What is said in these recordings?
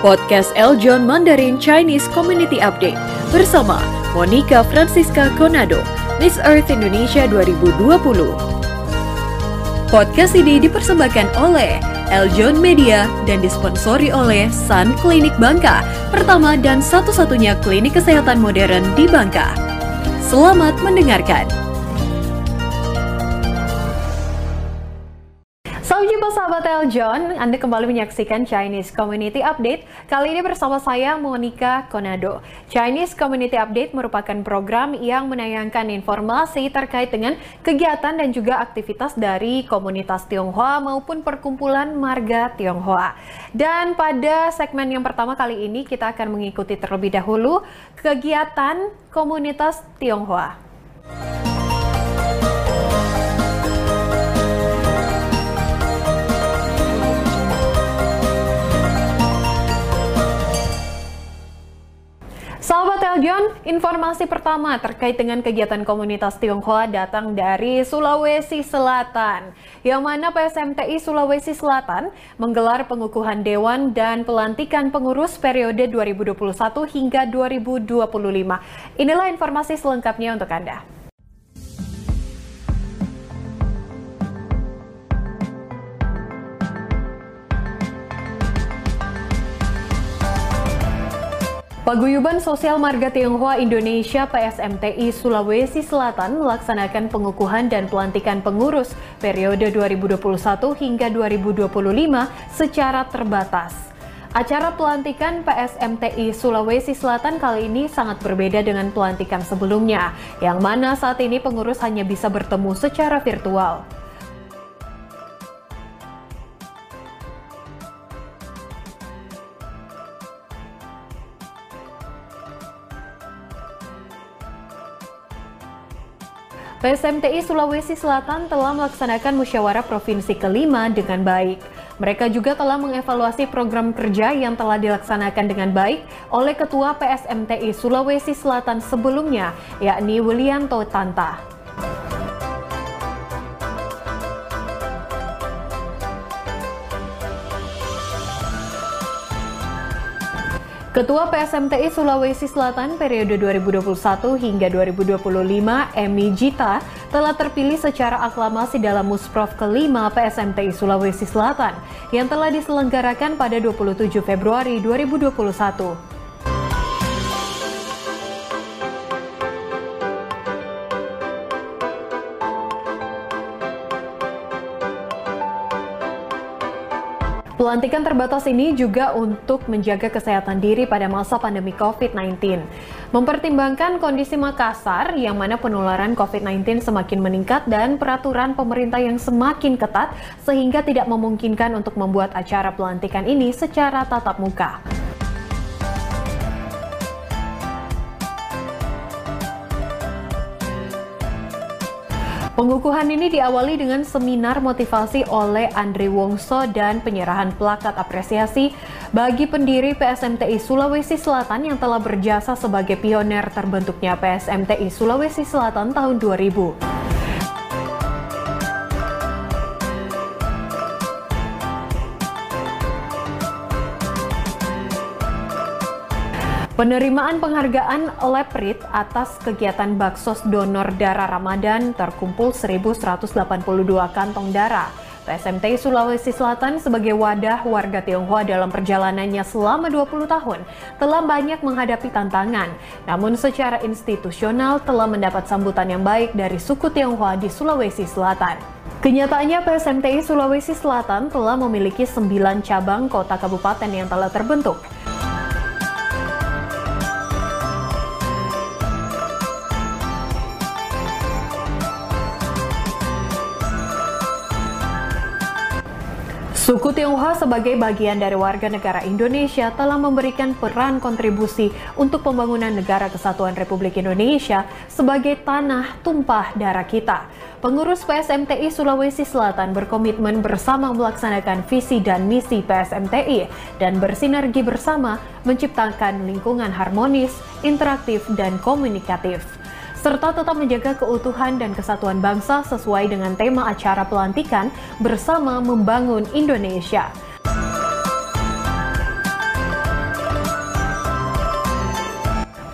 podcast Eljon Mandarin Chinese Community Update bersama Monica Francisca Konado, Miss Earth Indonesia 2020. Podcast ini dipersembahkan oleh Eljon Media dan disponsori oleh Sun Klinik Bangka, pertama dan satu-satunya klinik kesehatan modern di Bangka. Selamat mendengarkan. Sahabat Eljon, Anda kembali menyaksikan Chinese Community Update. Kali ini bersama saya Monica Konado. Chinese Community Update merupakan program yang menayangkan informasi terkait dengan kegiatan dan juga aktivitas dari komunitas Tionghoa maupun perkumpulan marga Tionghoa. Dan pada segmen yang pertama kali ini kita akan mengikuti terlebih dahulu kegiatan komunitas Tionghoa. Sahabat Eljon, informasi pertama terkait dengan kegiatan komunitas Tionghoa datang dari Sulawesi Selatan, yang mana PSMTI Sulawesi Selatan menggelar pengukuhan dewan dan pelantikan pengurus periode 2021 hingga 2025. Inilah informasi selengkapnya untuk Anda. Paguyuban Sosial Marga Tionghoa Indonesia PSMTI Sulawesi Selatan melaksanakan pengukuhan dan pelantikan pengurus periode 2021 hingga 2025 secara terbatas. Acara pelantikan PSMTI Sulawesi Selatan kali ini sangat berbeda dengan pelantikan sebelumnya, yang mana saat ini pengurus hanya bisa bertemu secara virtual. PSMTI Sulawesi Selatan telah melaksanakan musyawarah provinsi kelima dengan baik. Mereka juga telah mengevaluasi program kerja yang telah dilaksanakan dengan baik oleh Ketua PSMTI Sulawesi Selatan sebelumnya, yakni Willianto Tanta. Ketua PSMTI Sulawesi Selatan periode 2021 hingga 2025, Emi Jita, telah terpilih secara aklamasi dalam Musprov kelima PSMTI Sulawesi Selatan yang telah diselenggarakan pada 27 Februari 2021. Pelantikan terbatas ini juga untuk menjaga kesehatan diri pada masa pandemi COVID-19. Mempertimbangkan kondisi Makassar yang mana penularan COVID-19 semakin meningkat dan peraturan pemerintah yang semakin ketat sehingga tidak memungkinkan untuk membuat acara pelantikan ini secara tatap muka. Pengukuhan ini diawali dengan seminar motivasi oleh Andre Wongso dan penyerahan plakat apresiasi bagi pendiri PSMTI Sulawesi Selatan yang telah berjasa sebagai pioner terbentuknya PSMTI Sulawesi Selatan tahun 2000. Penerimaan penghargaan Leprit atas kegiatan baksos donor darah Ramadan terkumpul 1.182 kantong darah. PSMT Sulawesi Selatan sebagai wadah warga Tionghoa dalam perjalanannya selama 20 tahun telah banyak menghadapi tantangan, namun secara institusional telah mendapat sambutan yang baik dari suku Tionghoa di Sulawesi Selatan. Kenyataannya PSMTI Sulawesi Selatan telah memiliki 9 cabang kota kabupaten yang telah terbentuk. Suku Tionghoa sebagai bagian dari warga negara Indonesia telah memberikan peran kontribusi untuk pembangunan negara kesatuan Republik Indonesia sebagai tanah tumpah darah kita. Pengurus PSMTI Sulawesi Selatan berkomitmen bersama melaksanakan visi dan misi PSMTI dan bersinergi bersama menciptakan lingkungan harmonis, interaktif, dan komunikatif serta tetap menjaga keutuhan dan kesatuan bangsa sesuai dengan tema acara pelantikan bersama membangun Indonesia.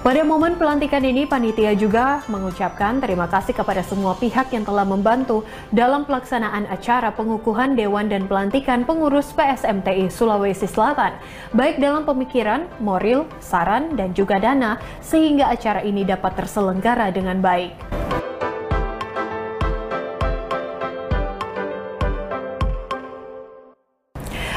Pada momen pelantikan ini, panitia juga mengucapkan terima kasih kepada semua pihak yang telah membantu dalam pelaksanaan acara pengukuhan Dewan dan pelantikan pengurus PSMTI Sulawesi Selatan, baik dalam pemikiran, moral, saran, dan juga dana, sehingga acara ini dapat terselenggara dengan baik.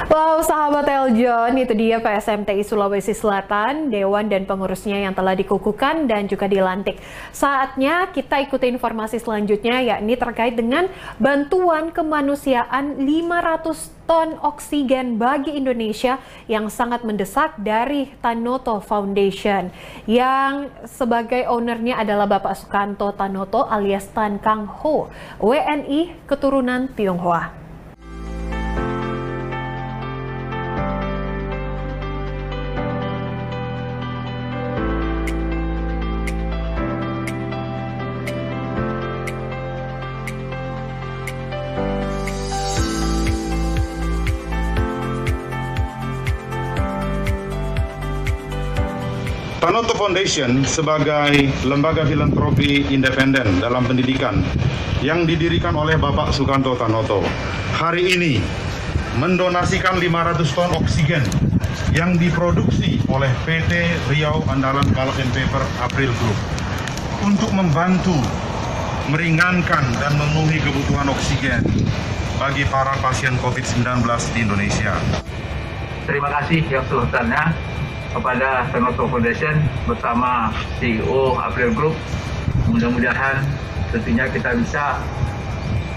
Wow, sahabat Eljon, itu dia PSMTI Sulawesi Selatan, Dewan dan pengurusnya yang telah dikukuhkan dan juga dilantik. Saatnya kita ikuti informasi selanjutnya, yakni terkait dengan bantuan kemanusiaan 500 ton oksigen bagi Indonesia yang sangat mendesak dari Tanoto Foundation. Yang sebagai ownernya adalah Bapak Sukanto Tanoto alias Tan Kang Ho, WNI keturunan Tionghoa. Tanoto Foundation sebagai lembaga filantropi independen dalam pendidikan yang didirikan oleh Bapak Sukanto Tanoto hari ini mendonasikan 500 ton oksigen yang diproduksi oleh PT Riau Andalan Pulp and Paper April Group untuk membantu meringankan dan memenuhi kebutuhan oksigen bagi para pasien COVID-19 di Indonesia. Terima kasih yang seluruhnya kepada Tenoto Foundation bersama CEO April Group. Mudah-mudahan tentunya kita bisa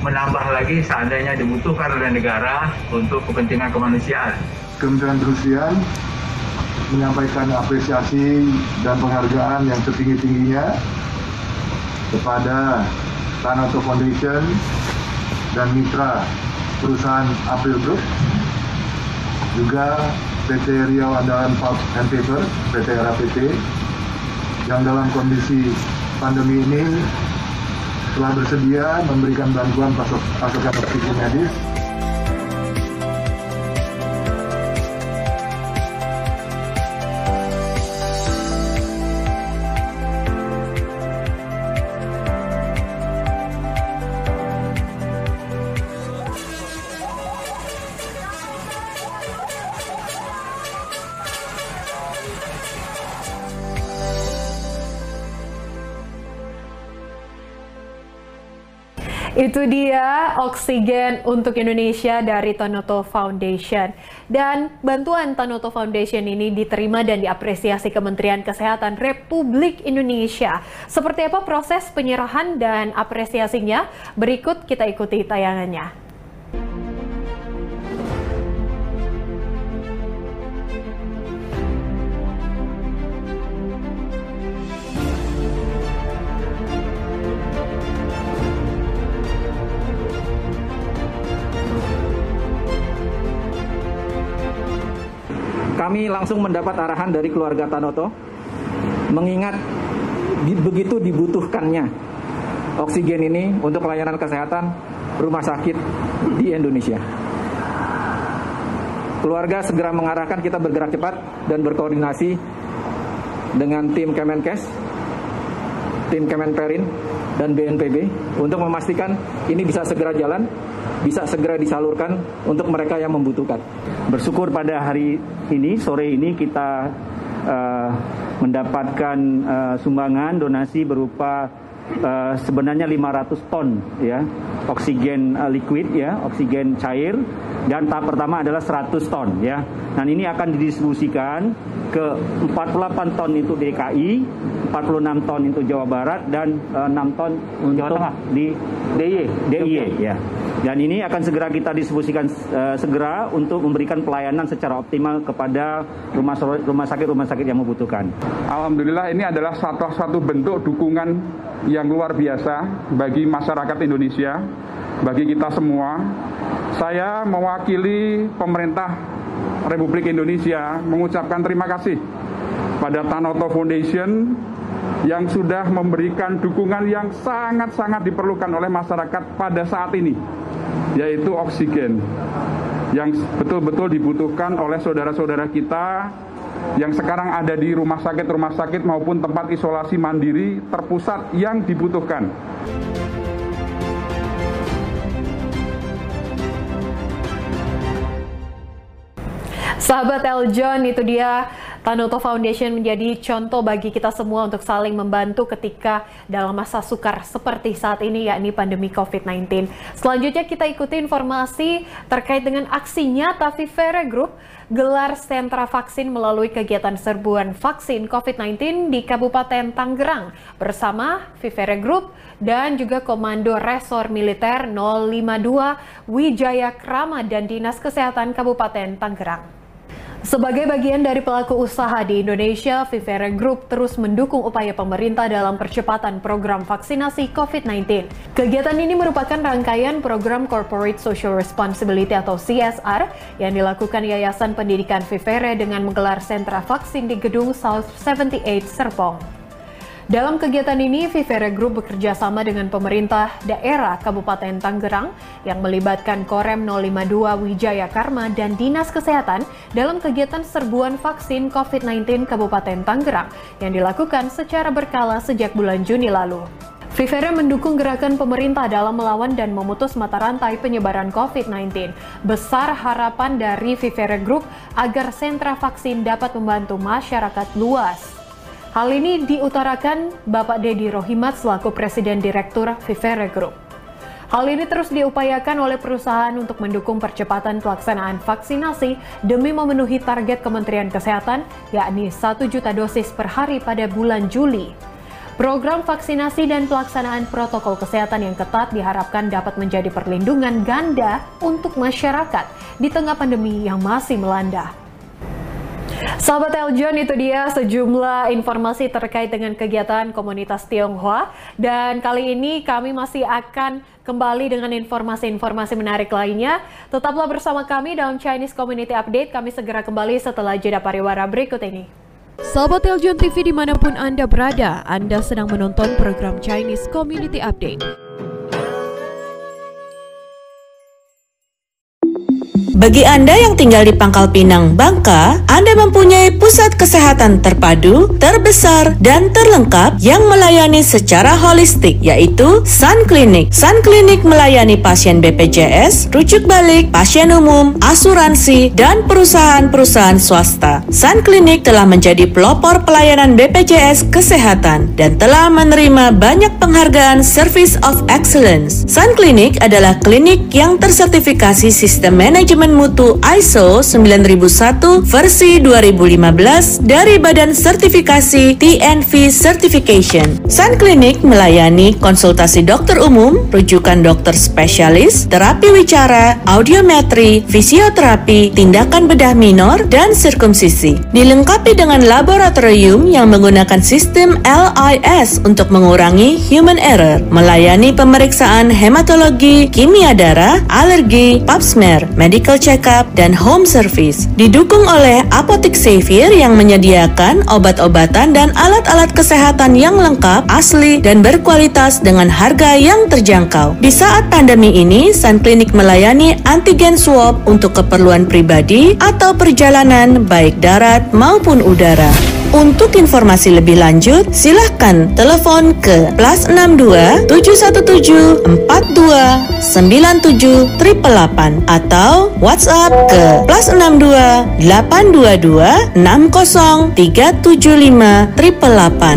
menambah lagi seandainya dibutuhkan oleh negara untuk kepentingan kemanusiaan. Kementerian Perusian menyampaikan apresiasi dan penghargaan yang setinggi-tingginya kepada Tanoto Foundation dan mitra perusahaan April Group juga PT Riau Andalan Pulp and Paper, PT RAPT, yang dalam kondisi pandemi ini telah bersedia memberikan bantuan pasokan oksigen medis Itu dia oksigen untuk Indonesia dari Tanoto Foundation. Dan bantuan Tanoto Foundation ini diterima dan diapresiasi Kementerian Kesehatan Republik Indonesia. Seperti apa proses penyerahan dan apresiasinya? Berikut kita ikuti tayangannya. Kami langsung mendapat arahan dari keluarga Tanoto mengingat begitu dibutuhkannya oksigen ini untuk pelayanan kesehatan rumah sakit di Indonesia. Keluarga segera mengarahkan kita bergerak cepat dan berkoordinasi dengan tim Kemenkes, tim Kemenperin, dan BNPB untuk memastikan ini bisa segera jalan bisa segera disalurkan untuk mereka yang membutuhkan. Bersyukur pada hari ini, sore ini kita uh, mendapatkan uh, sumbangan donasi berupa uh, sebenarnya 500 ton ya oksigen uh, liquid ya oksigen cair dan tahap pertama adalah 100 ton ya. Dan ini akan didistribusikan ke 48 ton itu DKI 46 ton itu Jawa Barat dan uh, 6 ton untuk Jawa Tengah di DIY DIY ya dan ini akan segera kita distribusikan uh, segera untuk memberikan pelayanan secara optimal kepada rumah rumah sakit rumah sakit yang membutuhkan. Alhamdulillah ini adalah satu satu bentuk dukungan yang luar biasa bagi masyarakat Indonesia, bagi kita semua. Saya mewakili pemerintah Republik Indonesia mengucapkan terima kasih pada Tanoto Foundation yang sudah memberikan dukungan yang sangat-sangat diperlukan oleh masyarakat pada saat ini yaitu oksigen yang betul-betul dibutuhkan oleh saudara-saudara kita yang sekarang ada di rumah sakit-rumah sakit maupun tempat isolasi mandiri terpusat yang dibutuhkan. Sahabat Eljon, itu dia Tanoto Foundation menjadi contoh bagi kita semua untuk saling membantu ketika dalam masa sukar seperti saat ini yakni pandemi COVID-19. Selanjutnya kita ikuti informasi terkait dengan aksi nyata Vivere Group gelar sentra vaksin melalui kegiatan serbuan vaksin COVID-19 di Kabupaten Tangerang bersama Vivere Group dan juga Komando Resor Militer 052 Wijaya Krama dan Dinas Kesehatan Kabupaten Tangerang. Sebagai bagian dari pelaku usaha di Indonesia, Vivere Group terus mendukung upaya pemerintah dalam percepatan program vaksinasi COVID-19. Kegiatan ini merupakan rangkaian program Corporate Social Responsibility atau CSR yang dilakukan Yayasan Pendidikan Vivere dengan menggelar sentra vaksin di Gedung South 78 Serpong. Dalam kegiatan ini, Vivere Group bekerja sama dengan pemerintah daerah Kabupaten Tangerang yang melibatkan Korem 052 Wijaya Karma dan Dinas Kesehatan dalam kegiatan serbuan vaksin COVID-19 Kabupaten Tangerang yang dilakukan secara berkala sejak bulan Juni lalu. Vivere mendukung gerakan pemerintah dalam melawan dan memutus mata rantai penyebaran COVID-19. Besar harapan dari Vivere Group agar sentra vaksin dapat membantu masyarakat luas. Hal ini diutarakan Bapak Dedi Rohimat selaku Presiden Direktur Vivere Group. Hal ini terus diupayakan oleh perusahaan untuk mendukung percepatan pelaksanaan vaksinasi demi memenuhi target Kementerian Kesehatan, yakni 1 juta dosis per hari pada bulan Juli. Program vaksinasi dan pelaksanaan protokol kesehatan yang ketat diharapkan dapat menjadi perlindungan ganda untuk masyarakat di tengah pandemi yang masih melanda. Sahabat Eljon itu dia sejumlah informasi terkait dengan kegiatan komunitas Tionghoa dan kali ini kami masih akan kembali dengan informasi-informasi menarik lainnya. Tetaplah bersama kami dalam Chinese Community Update. Kami segera kembali setelah jeda pariwara berikut ini. Sahabat Eljon TV di mana pun Anda berada, Anda sedang menonton program Chinese Community Update. Bagi Anda yang tinggal di Pangkal Pinang, Bangka, Anda mempunyai pusat kesehatan terpadu, terbesar, dan terlengkap yang melayani secara holistik, yaitu Sun Clinic. Sun Clinic melayani pasien BPJS, rujuk balik, pasien umum, asuransi, dan perusahaan-perusahaan swasta. Sun Clinic telah menjadi pelopor pelayanan BPJS kesehatan dan telah menerima banyak penghargaan Service of Excellence. Sun Clinic adalah klinik yang tersertifikasi sistem manajemen mutu ISO 9001 versi 2015 dari Badan Sertifikasi TNV Certification. Sun Clinic melayani konsultasi dokter umum, rujukan dokter spesialis, terapi wicara, audiometri, fisioterapi, tindakan bedah minor, dan sirkumsisi. Dilengkapi dengan laboratorium yang menggunakan sistem LIS untuk mengurangi human error, melayani pemeriksaan hematologi, kimia darah, alergi, pap smear, medical check-up, dan home service. Didukung oleh Apotek Xavier yang menyediakan obat-obatan dan alat-alat kesehatan yang lengkap, asli, dan berkualitas dengan harga yang terjangkau. Di saat pandemi ini, Sun Clinic melayani antigen swab untuk keperluan pribadi atau perjalanan baik darat maupun udara. Untuk informasi lebih lanjut, silahkan telepon ke plus 62 717 42 97 888 atau WhatsApp ke plus 62 822 60 375 888.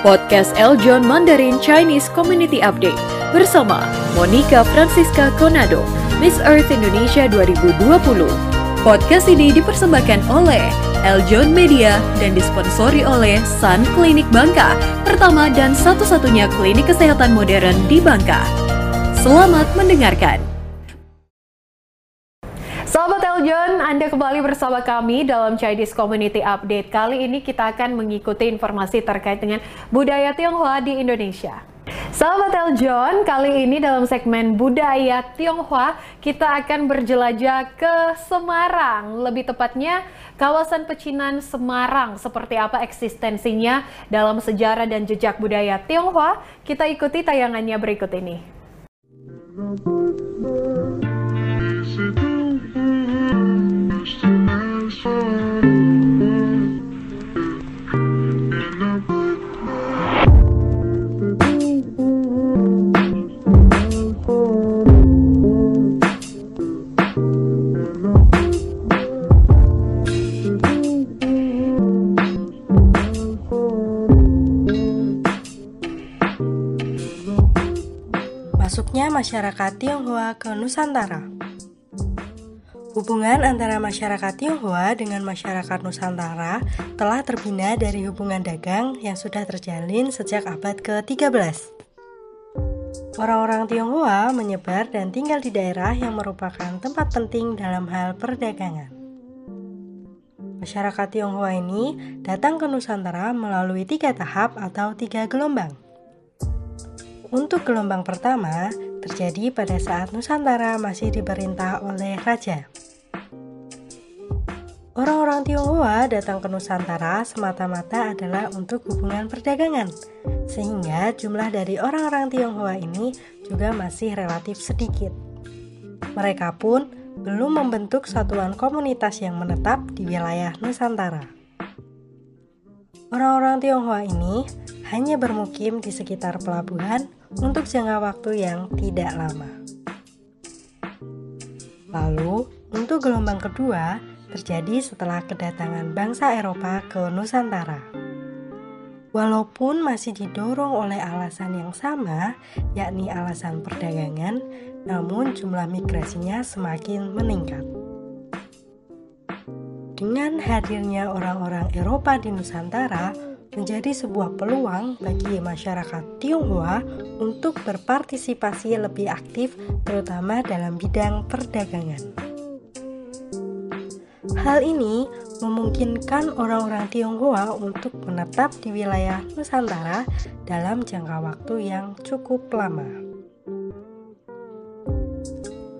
Podcast Eljon Mandarin Chinese Community Update bersama Monica Francisca Conado Miss Earth Indonesia 2020. Podcast ini dipersembahkan oleh Eljon Media dan disponsori oleh Sun Klinik Bangka, pertama dan satu-satunya klinik kesehatan modern di Bangka. Selamat mendengarkan. Sahabat Eljon, Anda kembali bersama kami dalam Chinese Community Update. Kali ini kita akan mengikuti informasi terkait dengan budaya Tionghoa di Indonesia. Sahabat Eljon, kali ini dalam segmen Budaya Tionghoa kita akan berjelajah ke Semarang, lebih tepatnya kawasan pecinan Semarang. Seperti apa eksistensinya dalam sejarah dan jejak budaya Tionghoa? Kita ikuti tayangannya berikut ini. Thank you. Masyarakat Tionghoa ke Nusantara. Hubungan antara masyarakat Tionghoa dengan masyarakat Nusantara telah terbina dari hubungan dagang yang sudah terjalin sejak abad ke-13. Orang-orang Tionghoa menyebar dan tinggal di daerah yang merupakan tempat penting dalam hal perdagangan. Masyarakat Tionghoa ini datang ke Nusantara melalui tiga tahap atau tiga gelombang. Untuk gelombang pertama, terjadi pada saat Nusantara masih diperintah oleh raja. Orang-orang Tionghoa datang ke Nusantara semata-mata adalah untuk hubungan perdagangan, sehingga jumlah dari orang-orang Tionghoa ini juga masih relatif sedikit. Mereka pun belum membentuk satuan komunitas yang menetap di wilayah Nusantara. Orang-orang Tionghoa ini hanya bermukim di sekitar pelabuhan untuk jangka waktu yang tidak lama. Lalu, untuk gelombang kedua, terjadi setelah kedatangan bangsa Eropa ke Nusantara. Walaupun masih didorong oleh alasan yang sama, yakni alasan perdagangan, namun jumlah migrasinya semakin meningkat. Dengan hadirnya orang-orang Eropa di Nusantara, menjadi sebuah peluang bagi masyarakat Tionghoa untuk berpartisipasi lebih aktif, terutama dalam bidang perdagangan. Hal ini memungkinkan orang-orang Tionghoa untuk menetap di wilayah Nusantara dalam jangka waktu yang cukup lama.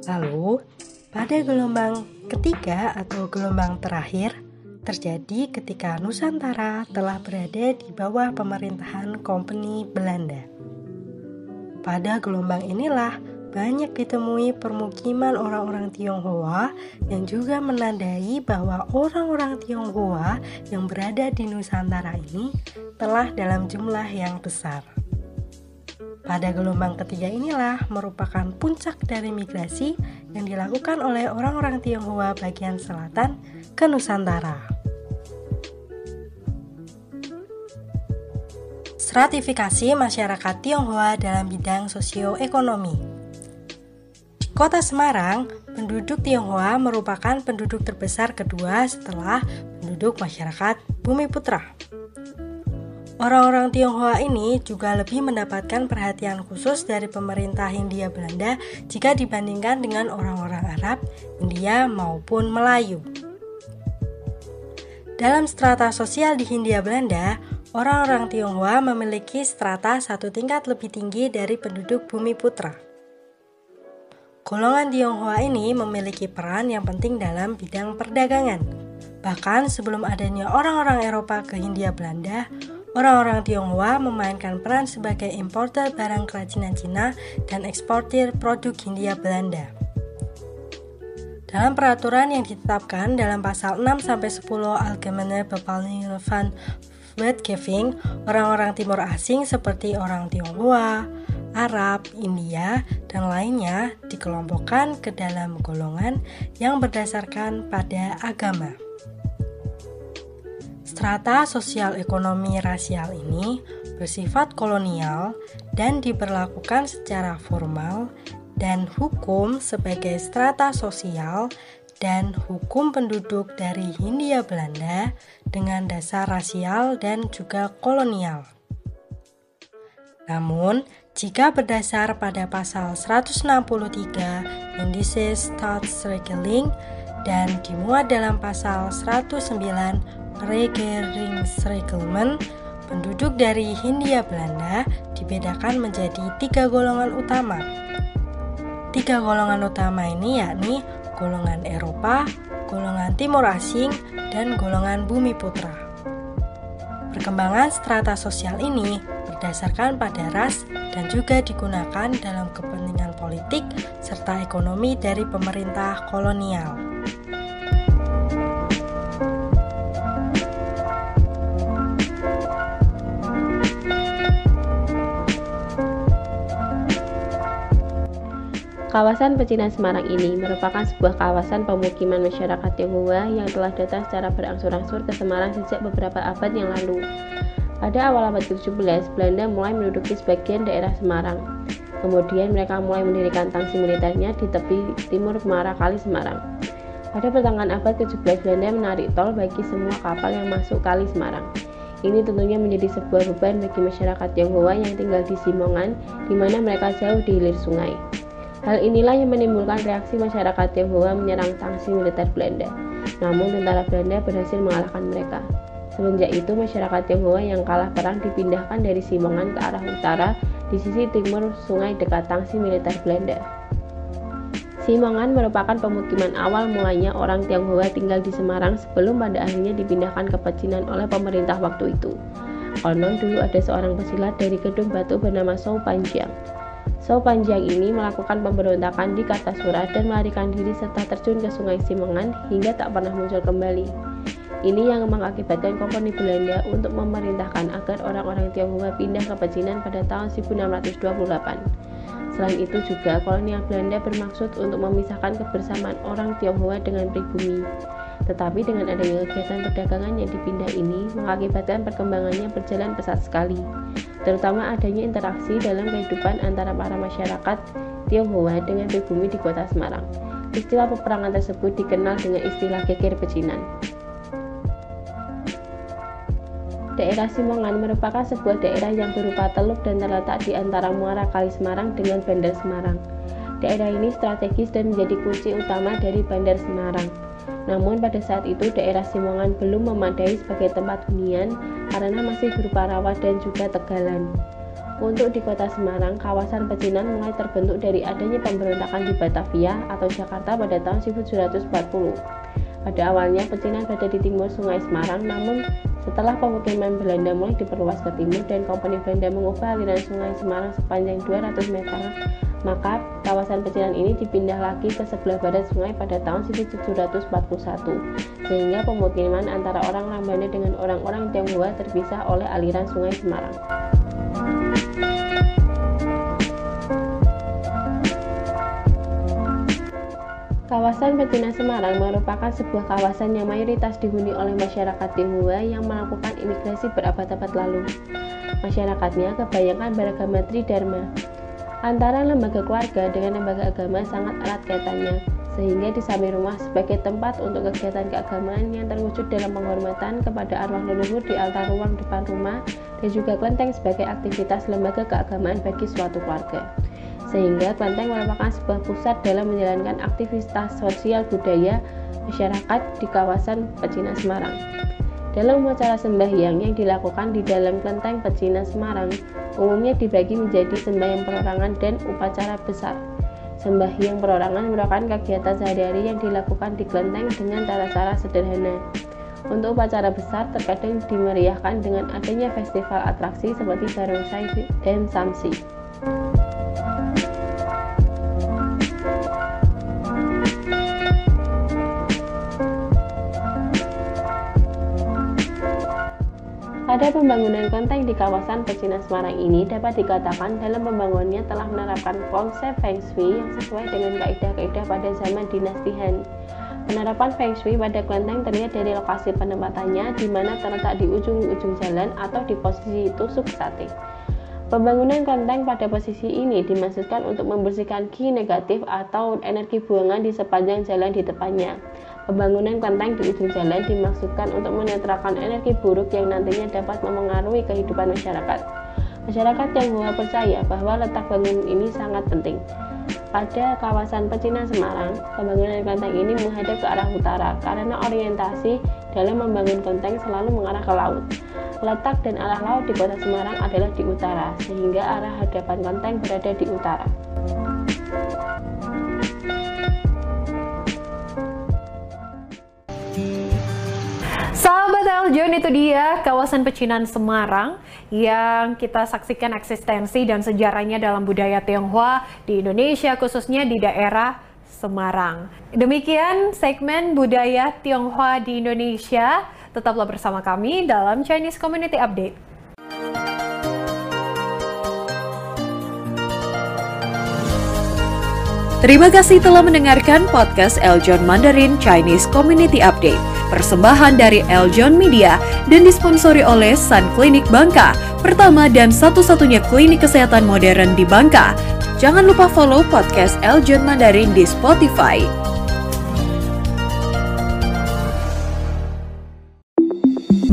Lalu, pada gelombang ketiga atau gelombang terakhir, terjadi ketika Nusantara telah berada di bawah pemerintahan Kompeni Belanda. Pada gelombang inilah banyak ditemui permukiman orang-orang Tionghoa yang juga menandai bahwa orang-orang Tionghoa yang berada di Nusantara ini telah dalam jumlah yang besar. Pada gelombang ketiga inilah merupakan puncak dari migrasi yang dilakukan oleh orang-orang Tionghoa bagian selatan ke Nusantara. Stratifikasi masyarakat Tionghoa dalam bidang sosioekonomi. Kota Semarang, penduduk Tionghoa merupakan penduduk terbesar kedua setelah penduduk masyarakat Bumi Putra. Orang-orang Tionghoa ini juga lebih mendapatkan perhatian khusus dari pemerintah Hindia Belanda jika dibandingkan dengan orang-orang Arab, India maupun Melayu. Dalam strata sosial di Hindia Belanda, orang-orang Tionghoa memiliki strata satu tingkat lebih tinggi dari penduduk Bumi Putra. Golongan Tionghoa ini memiliki peran yang penting dalam bidang perdagangan. Bahkan sebelum adanya orang-orang Eropa ke Hindia Belanda, orang-orang Tionghoa memainkan peran sebagai importer barang kerajinan Cina dan eksportir produk Hindia Belanda. Dalam peraturan yang ditetapkan dalam pasal 6-10 Algemene Bepalning van Wetgeving, orang-orang Timur Asing seperti orang Tionghoa, Arab, India, dan lainnya dikelompokkan ke dalam golongan yang berdasarkan pada agama. Strata sosial ekonomi rasial ini bersifat kolonial dan diberlakukan secara formal dan hukum sebagai strata sosial dan hukum penduduk dari Hindia Belanda dengan dasar rasial dan juga kolonial. Namun, jika berdasar pada pasal 163 Indices Staatsregeling dan dimuat dalam pasal 109 Regeringsreglement, penduduk dari Hindia Belanda dibedakan menjadi tiga golongan utama. Tiga golongan utama ini yakni golongan Eropa, golongan Timur Asing, dan golongan Bumi Putra. Perkembangan strata sosial ini berdasarkan pada ras dan juga digunakan dalam kepentingan politik serta ekonomi dari pemerintah kolonial. Kawasan Pecinan Semarang ini merupakan sebuah kawasan pemukiman masyarakat Tionghoa yang telah datang secara berangsur-angsur ke Semarang sejak beberapa abad yang lalu. Pada awal abad ke-17, Belanda mulai menduduki sebagian daerah Semarang. Kemudian mereka mulai mendirikan tangsi militernya di tepi timur Muara Kali Semarang. Pada pertengahan abad ke-17 Belanda menarik tol bagi semua kapal yang masuk Kali Semarang. Ini tentunya menjadi sebuah beban bagi masyarakat Tionghoa yang tinggal di Simongan, di mana mereka jauh di hilir sungai. Hal inilah yang menimbulkan reaksi masyarakat Tionghoa menyerang tangsi militer Belanda. Namun tentara Belanda berhasil mengalahkan mereka. Semenjak itu masyarakat Tionghoa yang kalah perang dipindahkan dari Simongan ke arah utara di sisi timur sungai dekat tangsi militer Belanda. Simongan merupakan pemukiman awal mulanya orang Tionghoa tinggal di Semarang sebelum pada akhirnya dipindahkan ke Pecinan oleh pemerintah waktu itu. Konon dulu ada seorang pesilat dari Gedung Batu bernama Sou Panjiang. Sou Panjiang ini melakukan pemberontakan di Kartasura dan melarikan diri serta terjun ke sungai Simongan hingga tak pernah muncul kembali. Ini yang mengakibatkan komponi Belanda untuk memerintahkan agar orang-orang Tionghoa pindah ke Pecinan pada tahun 1628. Selain itu juga kolonial Belanda bermaksud untuk memisahkan kebersamaan orang Tionghoa dengan pribumi. Tetapi dengan adanya kegiatan perdagangan yang dipindah ini mengakibatkan perkembangannya berjalan pesat sekali, terutama adanya interaksi dalam kehidupan antara para masyarakat Tionghoa dengan pribumi di kota Semarang. Istilah peperangan tersebut dikenal dengan istilah geger pecinan. Daerah Simongan merupakan sebuah daerah yang berupa teluk dan terletak di antara Muara Kali Semarang dengan Bandar Semarang. Daerah ini strategis dan menjadi kunci utama dari Bandar Semarang. Namun pada saat itu daerah Simongan belum memadai sebagai tempat hunian karena masih berupa rawa dan juga tegalan. Untuk di kota Semarang, kawasan pecinan mulai terbentuk dari adanya pemberontakan di Batavia atau Jakarta pada tahun 1740. Pada awalnya, pecinan berada di timur Sungai Semarang, namun setelah pemukiman Belanda mulai diperluas ke timur dan komponi Belanda mengubah aliran sungai Semarang sepanjang 200 meter, maka kawasan pecinan ini dipindah lagi ke sebelah barat sungai pada tahun 1741, sehingga pemukiman antara orang-orang Belanda dengan orang-orang Tionghoa terpisah oleh aliran sungai Semarang. Kawasan Pecinan Semarang merupakan sebuah kawasan yang mayoritas dihuni oleh masyarakat Tionghoa yang melakukan imigrasi berabad-abad lalu. Masyarakatnya kebanyakan beragama Tridharma. Antara lembaga keluarga dengan lembaga agama sangat erat kaitannya, sehingga di samping rumah sebagai tempat untuk kegiatan keagamaan yang terwujud dalam penghormatan kepada arwah leluhur di altar ruang depan rumah dan juga kelenteng sebagai aktivitas lembaga keagamaan bagi suatu keluarga sehingga Klenteng merupakan sebuah pusat dalam menjalankan aktivitas sosial budaya masyarakat di kawasan Pecinan Semarang. Dalam upacara sembahyang yang dilakukan di dalam Klenteng Pecinan Semarang, umumnya dibagi menjadi sembahyang perorangan dan upacara besar. Sembahyang perorangan merupakan kegiatan sehari-hari yang dilakukan di Klenteng dengan tata cara sederhana. Untuk upacara besar terkadang dimeriahkan dengan adanya festival atraksi seperti barongsai dan samsi. Pada pembangunan kelenteng di kawasan Pecinan Semarang ini dapat dikatakan dalam pembangunannya telah menerapkan konsep Feng Shui yang sesuai dengan kaidah-kaidah pada zaman dinasti Han. Penerapan Feng Shui pada kelenteng terlihat dari lokasi penempatannya di mana terletak di ujung-ujung jalan atau di posisi tusuk sate. Pembangunan kelenteng pada posisi ini dimaksudkan untuk membersihkan ki negatif atau energi buangan di sepanjang jalan di depannya. Pembangunan kelenteng di ujung jalan dimaksudkan untuk menetralkan energi buruk yang nantinya dapat memengaruhi kehidupan masyarakat. Masyarakat Tionghoa percaya bahwa letak bangunan ini sangat penting. Pada kawasan Pecinan Semarang, pembangunan kelenteng ini menghadap ke arah utara karena orientasi dalam membangun kelenteng selalu mengarah ke laut. Letak dan arah laut di kota Semarang adalah di utara, sehingga arah hadapan kelenteng berada di utara. Itu dia kawasan pecinan Semarang yang kita saksikan eksistensi dan sejarahnya dalam budaya Tionghoa di Indonesia khususnya di daerah Semarang. Demikian segmen budaya Tionghoa di Indonesia. Tetaplah bersama kami dalam Chinese Community Update. Terima kasih telah mendengarkan podcast Eljon Mandarin Chinese Community Update persembahan dari Eljon Media dan disponsori oleh Sun Clinic Bangka, pertama dan satu-satunya klinik kesehatan modern di Bangka. Jangan lupa follow podcast Eljon Mandarin di Spotify.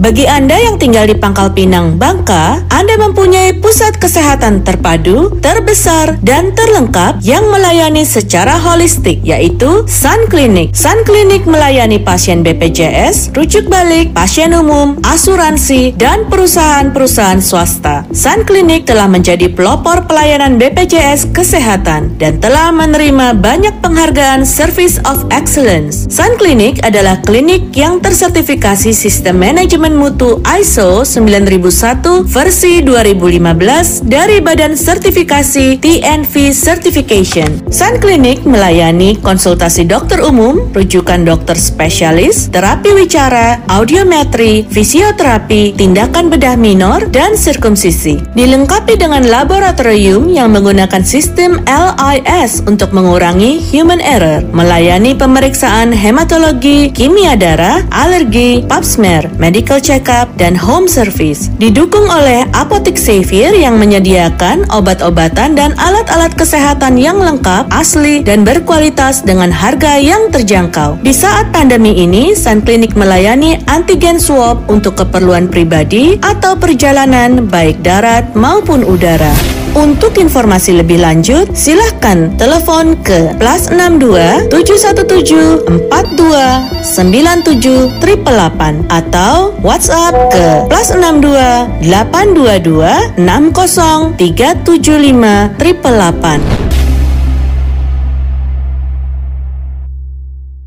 Bagi Anda yang tinggal di Pangkal Pinang, Bangka, Anda mempunyai pusat kesehatan terpadu, terbesar, dan terlengkap yang melayani secara holistik, yaitu Sun Clinic. Sun Clinic melayani pasien BPJS, rujuk balik, pasien umum, asuransi, dan perusahaan-perusahaan swasta. Sun Clinic telah menjadi pelopor pelayanan BPJS kesehatan dan telah menerima banyak penghargaan Service of Excellence. Sun Clinic adalah klinik yang tersertifikasi sistem manajemen mutu ISO 9001 versi 2015 dari Badan Sertifikasi TNV Certification. Sun Clinic melayani konsultasi dokter umum, rujukan dokter spesialis, terapi wicara, audiometri, fisioterapi, tindakan bedah minor, dan sirkumsisi. Dilengkapi dengan laboratorium yang menggunakan sistem LIS untuk mengurangi human error, melayani pemeriksaan hematologi, kimia darah, alergi, pap smear, medical medical check-up, dan home service. Didukung oleh Apotek Xavier yang menyediakan obat-obatan dan alat-alat kesehatan yang lengkap, asli, dan berkualitas dengan harga yang terjangkau. Di saat pandemi ini, Sun Clinic melayani antigen swab untuk keperluan pribadi atau perjalanan baik darat maupun udara. Untuk informasi lebih lanjut, silahkan telepon ke plus 62 717 42 97 888 atau WhatsApp ke plus 62 822 60 375 888.